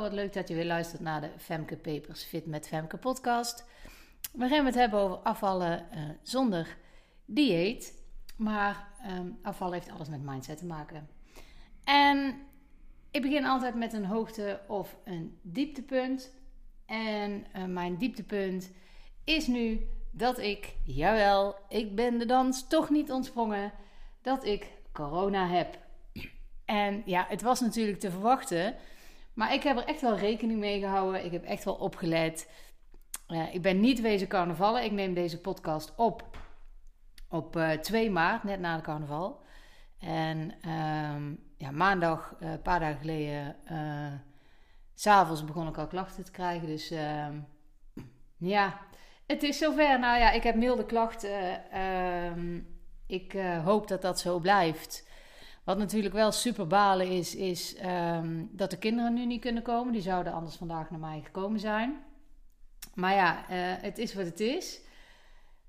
Wat leuk dat je weer luistert naar de Femke Papers Fit met Femke podcast. We het hebben over afvallen uh, zonder dieet. Maar um, afvallen heeft alles met mindset te maken. En ik begin altijd met een hoogte of een dieptepunt. En uh, mijn dieptepunt is nu dat ik, jawel, ik ben de dans toch niet ontsprongen, dat ik corona heb. En ja, het was natuurlijk te verwachten. Maar ik heb er echt wel rekening mee gehouden. Ik heb echt wel opgelet. Ik ben niet wezen carnavallen. Ik neem deze podcast op op uh, eh, 2 maart, net na de carnaval. En um, ja, maandag, uh, een paar dagen geleden, uh, s'avonds begon ik al klachten te krijgen. Dus uh, ja, het is zover. Nou ja, ik heb milde klachten. Ehm, ik hoop dat dat zo blijft. Wat natuurlijk wel super balen is, is um, dat de kinderen nu niet kunnen komen. Die zouden anders vandaag naar mij gekomen zijn. Maar ja, uh, het is wat het is.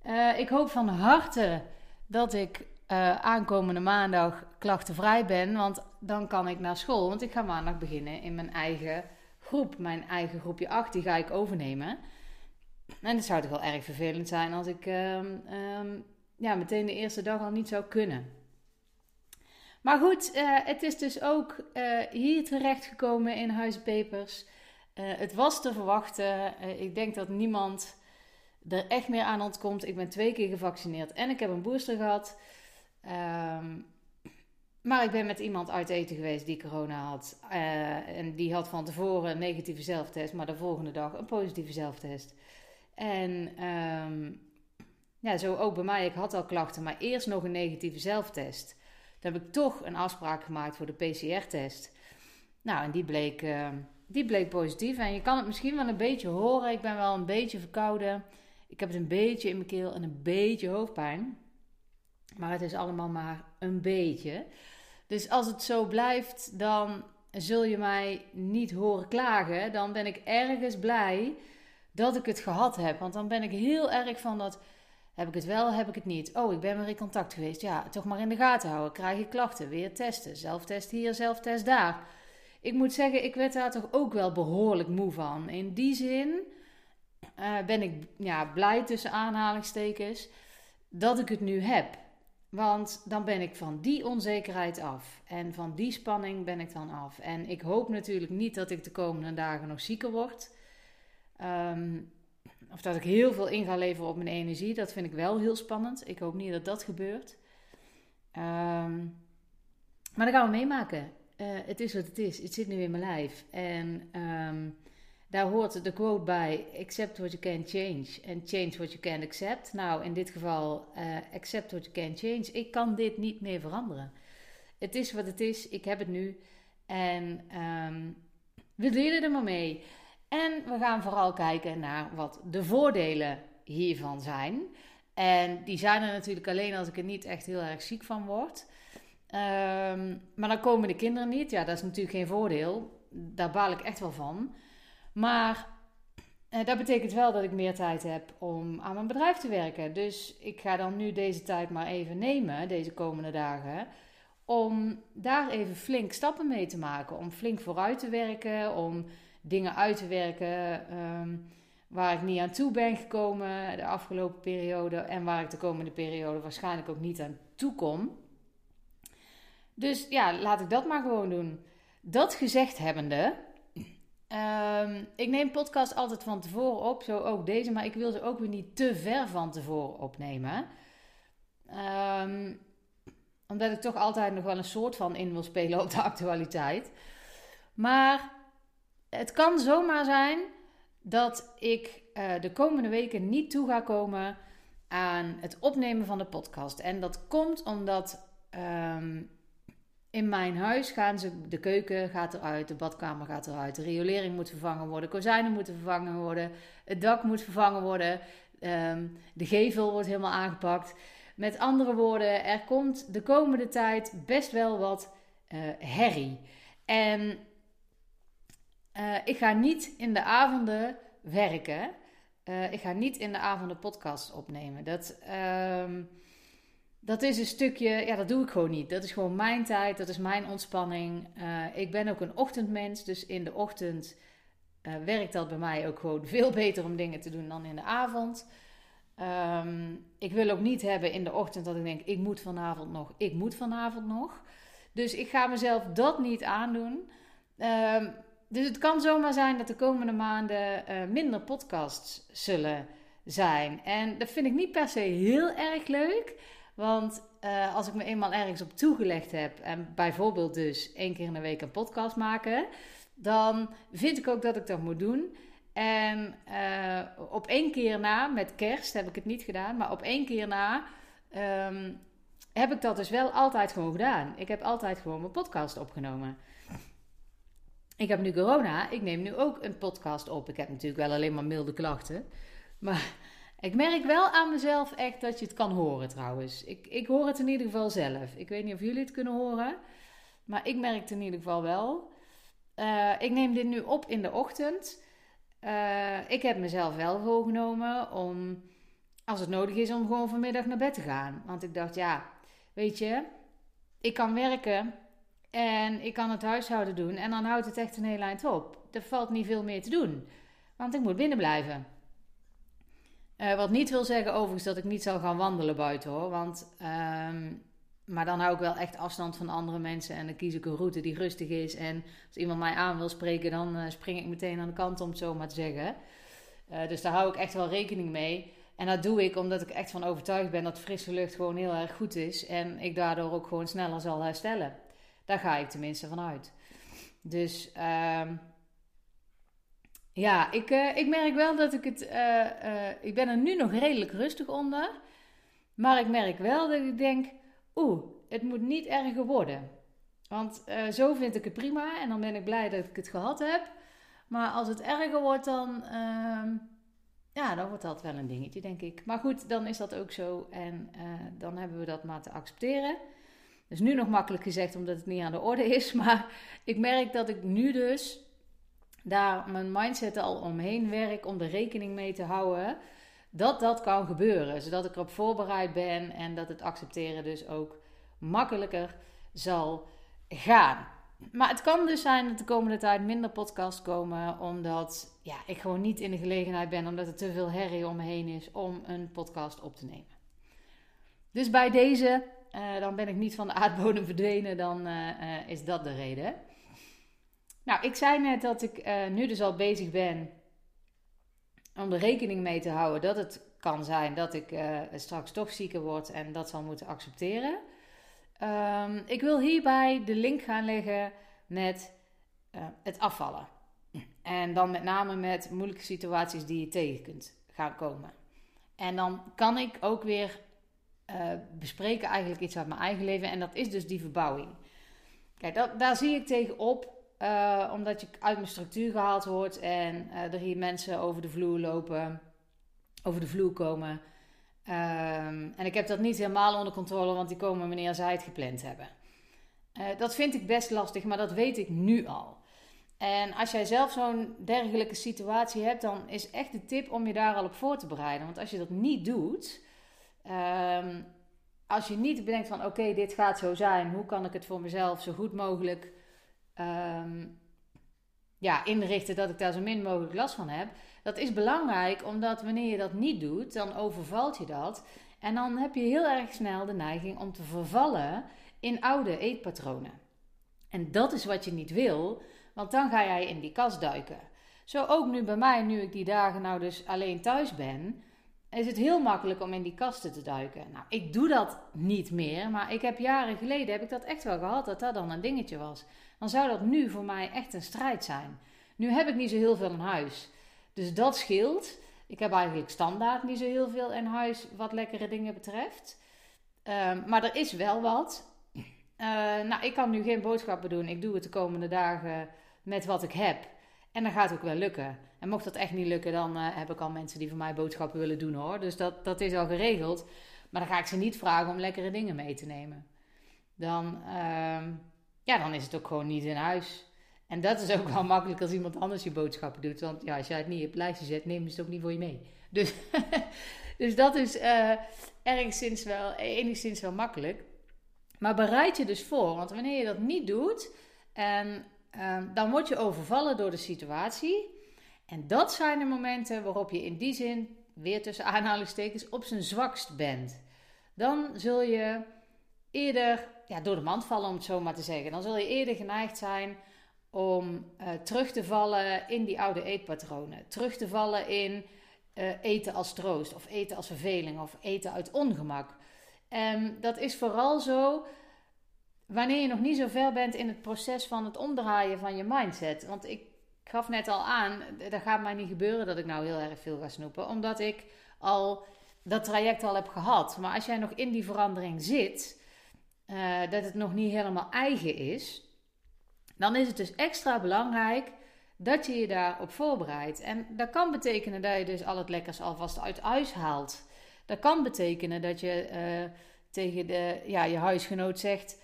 Uh, ik hoop van harte dat ik uh, aankomende maandag klachtenvrij ben. Want dan kan ik naar school. Want ik ga maandag beginnen in mijn eigen groep. Mijn eigen groepje 8, die ga ik overnemen. En het zou toch wel erg vervelend zijn als ik um, ja, meteen de eerste dag al niet zou kunnen. Maar goed, uh, het is dus ook uh, hier terechtgekomen in Huispapers. Uh, het was te verwachten. ik denk dat niemand er echt meer aan ontkomt. Ik ben twee keer gevaccineerd en ik heb een booster gehad. Um, maar ik ben met iemand uit eten geweest die corona had. en die had van tevoren een negatieve zelftest, maar de volgende dag een positieve zelftest. En um, ja, zo ook bij mij. Ik had al klachten, maar eerst nog een negatieve zelftest. Toen heb ik toch een afspraak gemaakt voor de PCR-test. Nou, en die bleek, uh, die bleek positief. En je kan het misschien wel een beetje horen. Ik ben wel een beetje verkouden. Ik heb het een beetje in mijn keel en een beetje hoofdpijn. Maar het is allemaal maar een beetje. Dus als het zo blijft, dan zul je mij niet horen klagen. Dan ben ik ergens blij dat ik het gehad heb. Want dan ben ik heel erg van dat heb ik het wel, heb ik het niet? Oh, ik ben weer in contact geweest. Ja, toch maar in de gaten houden. Krijg ik klachten? Weer testen. Zelftest hier, zelftest daar. Ik moet zeggen, ik werd daar toch ook wel behoorlijk moe van. In die zin uh, ben ik ja, blij tussen aanhalingstekens dat ik het nu heb. Want dan ben ik van die onzekerheid af. En van die spanning ben ik dan af. En ik hoop natuurlijk niet dat ik de komende dagen nog zieker word. Um, of dat ik heel veel in ga leveren op mijn energie. Dat vind ik wel heel spannend. Ik hoop niet dat dat gebeurt. Um, maar dat gaan we meemaken. Uh, het is wat het is. Het zit nu in mijn lijf. En um, daar hoort de quote bij: Accept what you can change and change what you can accept. Nou, in dit geval, uh, accept what you can change. Ik kan dit niet meer veranderen. Het is wat het is. Ik heb het nu. En um, we delen er maar mee. En we gaan vooral kijken naar wat de voordelen hiervan zijn. En die zijn er natuurlijk alleen als ik er niet echt heel erg ziek van word. Um, maar dan komen de kinderen niet. Ja, dat is natuurlijk geen voordeel. Daar baal ik echt wel van. Maar uh, dat betekent wel dat ik meer tijd heb om aan mijn bedrijf te werken. Dus ik ga dan nu deze tijd maar even nemen, deze komende dagen. Om daar even flink stappen mee te maken. Om flink vooruit te werken. Om dingen uit te werken um, waar ik niet aan toe ben gekomen de afgelopen periode en waar ik de komende periode waarschijnlijk ook niet aan toe kom. Dus ja, laat ik dat maar gewoon doen. Dat gezegd hebbende, um, ik neem podcast altijd van tevoren op, zo ook deze, maar ik wil ze ook weer niet te ver van tevoren opnemen. Um, omdat ik toch altijd nog wel een soort van in wil spelen op de actualiteit. Maar het kan zomaar zijn dat ik uh, de komende weken niet toe ga komen aan het opnemen van de podcast. En dat komt omdat um, in mijn huis gaan ze, de keuken gaat eruit, de badkamer gaat eruit, de riolering moet vervangen worden, kozijnen moeten vervangen worden, het dak moet vervangen worden, um, de gevel wordt helemaal aangepakt. Met andere woorden, er komt de komende tijd best wel wat uh, herrie. En uh, ik ga niet in de avonden werken. Uh, ik ga niet in de avonden podcast opnemen. Dat, uh, dat is een stukje, ja, dat doe ik gewoon niet. Dat is gewoon mijn tijd, dat is mijn ontspanning. Uh, ik ben ook een ochtendmens, dus in de ochtend werkt dat bij mij ook gewoon veel beter om dingen te doen dan in de avond. Um, ik wil ook niet hebben in de ochtend dat ik denk, ik moet vanavond nog, ik moet vanavond nog. Dus ik ga mezelf dat niet aandoen. Um, dus het kan zomaar zijn dat de komende maanden uh, minder podcasts zullen zijn. En dat vind ik niet per se heel erg leuk. Want uh, als ik me eenmaal ergens op toegelegd heb en bijvoorbeeld dus één keer in de week een podcast maken, dan vind ik ook dat ik dat moet doen. En uh, op één keer na, met kerst heb ik het niet gedaan, maar op één keer na um, heb ik dat dus wel altijd gewoon gedaan. Ik heb altijd gewoon mijn podcast opgenomen. Ik heb nu corona, ik neem nu ook een podcast op. Ik heb natuurlijk wel alleen maar milde klachten. Maar ik merk wel aan mezelf echt dat je het kan horen trouwens. Ik, ik hoor het in ieder geval zelf. Ik weet niet of jullie het kunnen horen. Maar ik merk het in ieder geval wel. Uh, ik neem dit nu op in de ochtend. Uh, ik heb mezelf wel voorgenomen om, als het nodig is, om gewoon vanmiddag naar bed te gaan. Want ik dacht, ja, weet je, ik kan werken en ik kan het huishouden doen. En dan houdt het echt een heel eind op. Er valt niet veel meer te doen. Want ik moet binnen blijven. Uh, wat niet wil zeggen overigens dat ik niet zal gaan wandelen buiten hoor. Want, um, maar dan hou ik wel echt afstand van andere mensen. En dan kies ik een route die rustig is. En als iemand mij aan wil spreken, dan uh, spring ik meteen aan de kant om het zo maar te zeggen. Uh, dus daar hou ik echt wel rekening mee. En dat doe ik omdat ik echt van overtuigd ben dat frisse lucht gewoon heel erg goed is. En ik daardoor ook gewoon sneller zal herstellen. Daar ga ik tenminste van uit. Dus uh, ja, ik, uh, ik merk wel dat ik het. Uh, ik ben er nu nog redelijk rustig onder. Maar ik merk wel dat ik denk: oeh, het moet niet erger worden. Want zo vind ik het prima en dan ben ik blij dat ik het gehad heb. Maar als het erger wordt, dan. Ehm, ja, dan wordt dat wel een dingetje, denk ik. Maar goed, dan is dat ook zo. En dan hebben we dat maar te accepteren. Dus nu nog makkelijk gezegd, omdat het niet aan de orde is. Maar ik merk dat ik nu dus daar mijn mindset al omheen werk om er rekening mee te houden dat dat kan gebeuren. Zodat ik erop voorbereid ben en dat het accepteren dus ook makkelijker zal gaan. Maar het kan dus zijn dat de komende tijd minder podcasts komen, omdat ja, ik gewoon niet in de gelegenheid ben, omdat er te veel herrie om me heen is om een podcast op te nemen. Dus bij deze uh, dan ben ik niet van de aardbodem verdwenen, dan uh, is dat de reden. Nou, ik zei net dat ik nu dus al bezig ben om er rekening mee te houden dat het kan zijn dat ik straks toch zieker word en dat zal moeten accepteren. Um, ik wil hierbij de link gaan leggen met het afvallen. En dan met name met moeilijke situaties die je tegen kunt gaan komen. En dan kan ik ook weer uh, bespreken eigenlijk iets uit mijn eigen leven. En dat is dus die verbouwing. Kijk, dat, daar zie ik tegenop. Uh, omdat je uit mijn structuur gehaald wordt en uh, er hier mensen over de vloer lopen, over de vloer komen. Um, en ik heb dat niet helemaal onder controle, want die komen wanneer zij het gepland hebben. dat vind ik best lastig, maar dat weet ik nu al. En als jij zelf zo'n dergelijke situatie hebt, dan is echt de tip om je daar al op voor te bereiden. Want als je dat niet doet, Um, als je niet bedenkt van oké, dit gaat zo zijn, hoe kan ik het voor mezelf zo goed mogelijk um, ja, inrichten dat ik daar zo min mogelijk last van heb. Dat is belangrijk, omdat wanneer je dat niet doet, dan overvalt je dat. En dan heb je heel erg snel de neiging om te vervallen in oude eetpatronen. En dat is wat je niet wil, want dan ga jij in die kast duiken. Zo ook nu bij mij, nu ik die dagen nou dus alleen thuis ben is het heel makkelijk om in die kasten te duiken. Nou, ik doe dat niet meer, maar ik heb jaren geleden heb ik dat echt wel gehad dat dat dan een dingetje was. Dan zou dat nu voor mij echt een strijd zijn. Nu heb ik niet zo heel veel in huis, dus dat scheelt. Ik heb eigenlijk standaard niet zo heel veel in huis wat lekkere dingen betreft. Um, maar er is wel wat. Uh, nou, ik kan nu geen boodschappen doen. Ik doe het de komende dagen met wat ik heb. En dan gaat ook wel lukken. En mocht dat echt niet lukken, dan uh, heb ik al mensen die voor mij boodschappen willen doen hoor. Dus dat, dat is al geregeld. Maar dan ga ik ze niet vragen om lekkere dingen mee te nemen. Dan, uh, ja, dan is het ook gewoon niet in huis. En dat is ook wel makkelijk als iemand anders je boodschappen doet. Want ja, als jij het niet op het lijstje zet, nemen ze het ook niet voor je mee. Dus Dus dat is uh, enigszins, wel, enigszins wel makkelijk. Maar bereid je dus voor, want wanneer je dat niet doet, en, ehm, dan word je overvallen door de situatie. En dat zijn de momenten waarop je in die zin, weer tussen aanhalingstekens, op zijn zwakst bent. Dan zul je eerder ja, door de mand vallen, om het zo maar te zeggen. Dan zul je eerder geneigd zijn om uh, terug te vallen in die oude eetpatronen. Terug te vallen in uh, eten als troost, of eten als verveling, of eten uit ongemak. En dat is vooral zo wanneer je nog niet zo ver bent in het proces van het omdraaien van je mindset. Want ik gaf net al aan, dat gaat mij niet gebeuren dat ik nou heel erg veel ga snoepen, omdat ik al dat traject al heb gehad. Maar als jij nog in die verandering zit, uh, dat het nog niet helemaal eigen is, dan is het dus extra belangrijk dat je je daarop voorbereidt. En dat kan betekenen dat je dus al het lekkers alvast uit huis haalt. Dat kan betekenen dat je uh, tegen de, ja, je huisgenoot zegt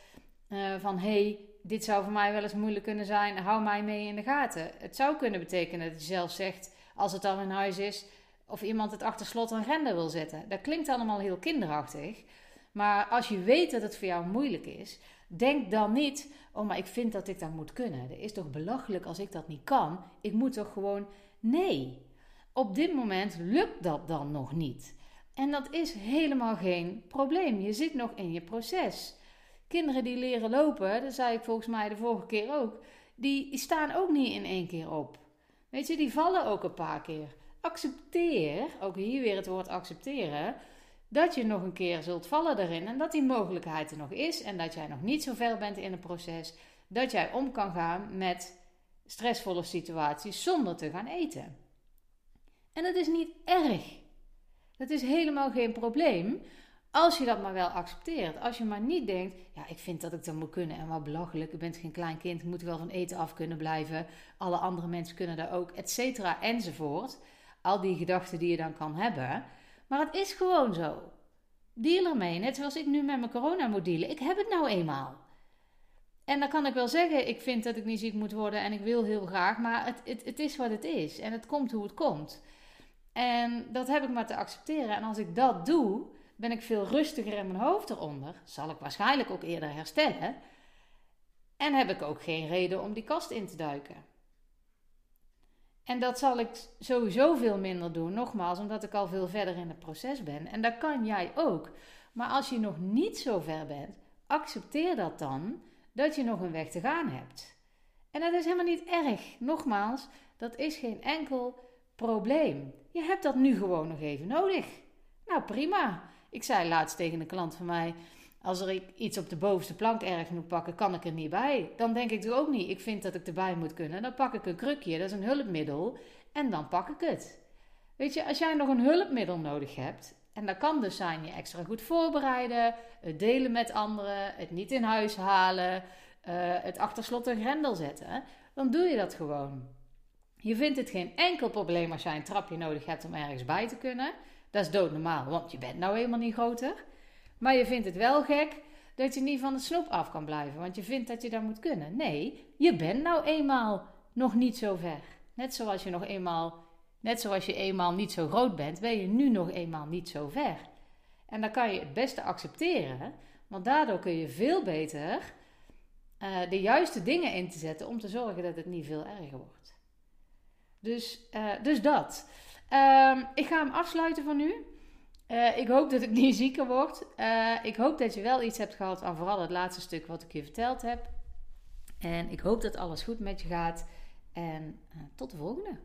uh, van... hey, dit zou voor mij wel eens moeilijk kunnen zijn, hou mij mee in de gaten. Het zou kunnen betekenen dat je zelf zegt, als het dan in huis is... of iemand het achter slot en grendel wil zetten. Dat klinkt allemaal heel kinderachtig... Maar als je weet dat het voor jou moeilijk is, denk dan niet: oh, maar ik vind dat ik dat moet kunnen. Het is toch belachelijk als ik dat niet kan? Ik moet toch gewoon. Nee, op dit moment lukt dat dan nog niet. En dat is helemaal geen probleem. Je zit nog in je proces. Kinderen die leren lopen, dat zei ik volgens mij de vorige keer ook, die staan ook niet in één keer op. Weet je, die vallen ook een paar keer. Accepteer, ook hier weer het woord accepteren dat je nog een keer zult vallen erin en dat die mogelijkheid er nog is en dat jij nog niet zo ver bent in het proces dat jij om kan gaan met stressvolle situaties zonder te gaan eten. En dat is niet erg. Dat is helemaal geen probleem als je dat maar wel accepteert. Als je maar niet denkt, ja, ik vind dat ik dat moet kunnen en wat belachelijk, je bent geen klein kind, moet wel van eten af kunnen blijven. Alle andere mensen kunnen dat ook, et cetera, enzovoort. Al die gedachten die je dan kan hebben. Maar het is gewoon zo. Deal ermee, net zoals ik nu met mijn corona moet dealen. Ik heb het nou eenmaal. En dan kan ik wel zeggen, ik vind dat ik niet ziek moet worden en ik wil heel graag, maar het, het, het is wat het is en het komt hoe het komt. En dat heb ik maar te accepteren. En als ik dat doe, ben ik veel rustiger in mijn hoofd eronder. Zal ik waarschijnlijk ook eerder herstellen. En heb ik ook geen reden om die kast in te duiken. En dat zal ik sowieso veel minder doen, nogmaals, omdat ik al veel verder in het proces ben. En dat kan jij ook. Maar als je nog niet zo ver bent, accepteer dat dan, dat je nog een weg te gaan hebt. En dat is helemaal niet erg. Nogmaals, dat is geen enkel probleem. Je hebt dat nu gewoon nog even nodig. Nou, prima. Ik zei laatst tegen een klant van mij: als er iets op de bovenste plank erg moet pakken, kan ik er niet bij. Dan denk ik er ook niet, ik vind dat ik erbij moet kunnen. Dan pak ik een krukje, dat is een hulpmiddel, en dan pak ik het. Weet je, als jij nog een hulpmiddel nodig hebt, en dat kan dus zijn je extra goed voorbereiden, het delen met anderen, het niet in huis halen, uh, het achter slot en grendel zetten, dan doe je dat gewoon. Je vindt het geen enkel probleem als jij een trapje nodig hebt om ergens bij te kunnen. Dat is doodnormaal, want je bent nou eenmaal niet groter. Maar je vindt het wel gek dat je niet van de snoep af kan blijven, want je vindt dat je dat moet kunnen. Nee, je bent nou eenmaal nog niet zo ver. Net zoals je nog eenmaal, net zoals je eenmaal niet zo groot bent, ben je nu nog eenmaal niet zo ver. En dan kan je het beste accepteren, want daardoor kun je veel beter uh, de juiste dingen in te zetten om te zorgen dat het niet veel erger wordt. Dus, uh, dus dat. Uh, ik ga hem afsluiten van nu. Uh, ik hoop dat ik niet zieker word. Uh, ik hoop dat je wel iets hebt gehad aan vooral het laatste stuk wat ik je verteld heb. En ik hoop dat alles goed met je gaat. En uh, tot de volgende.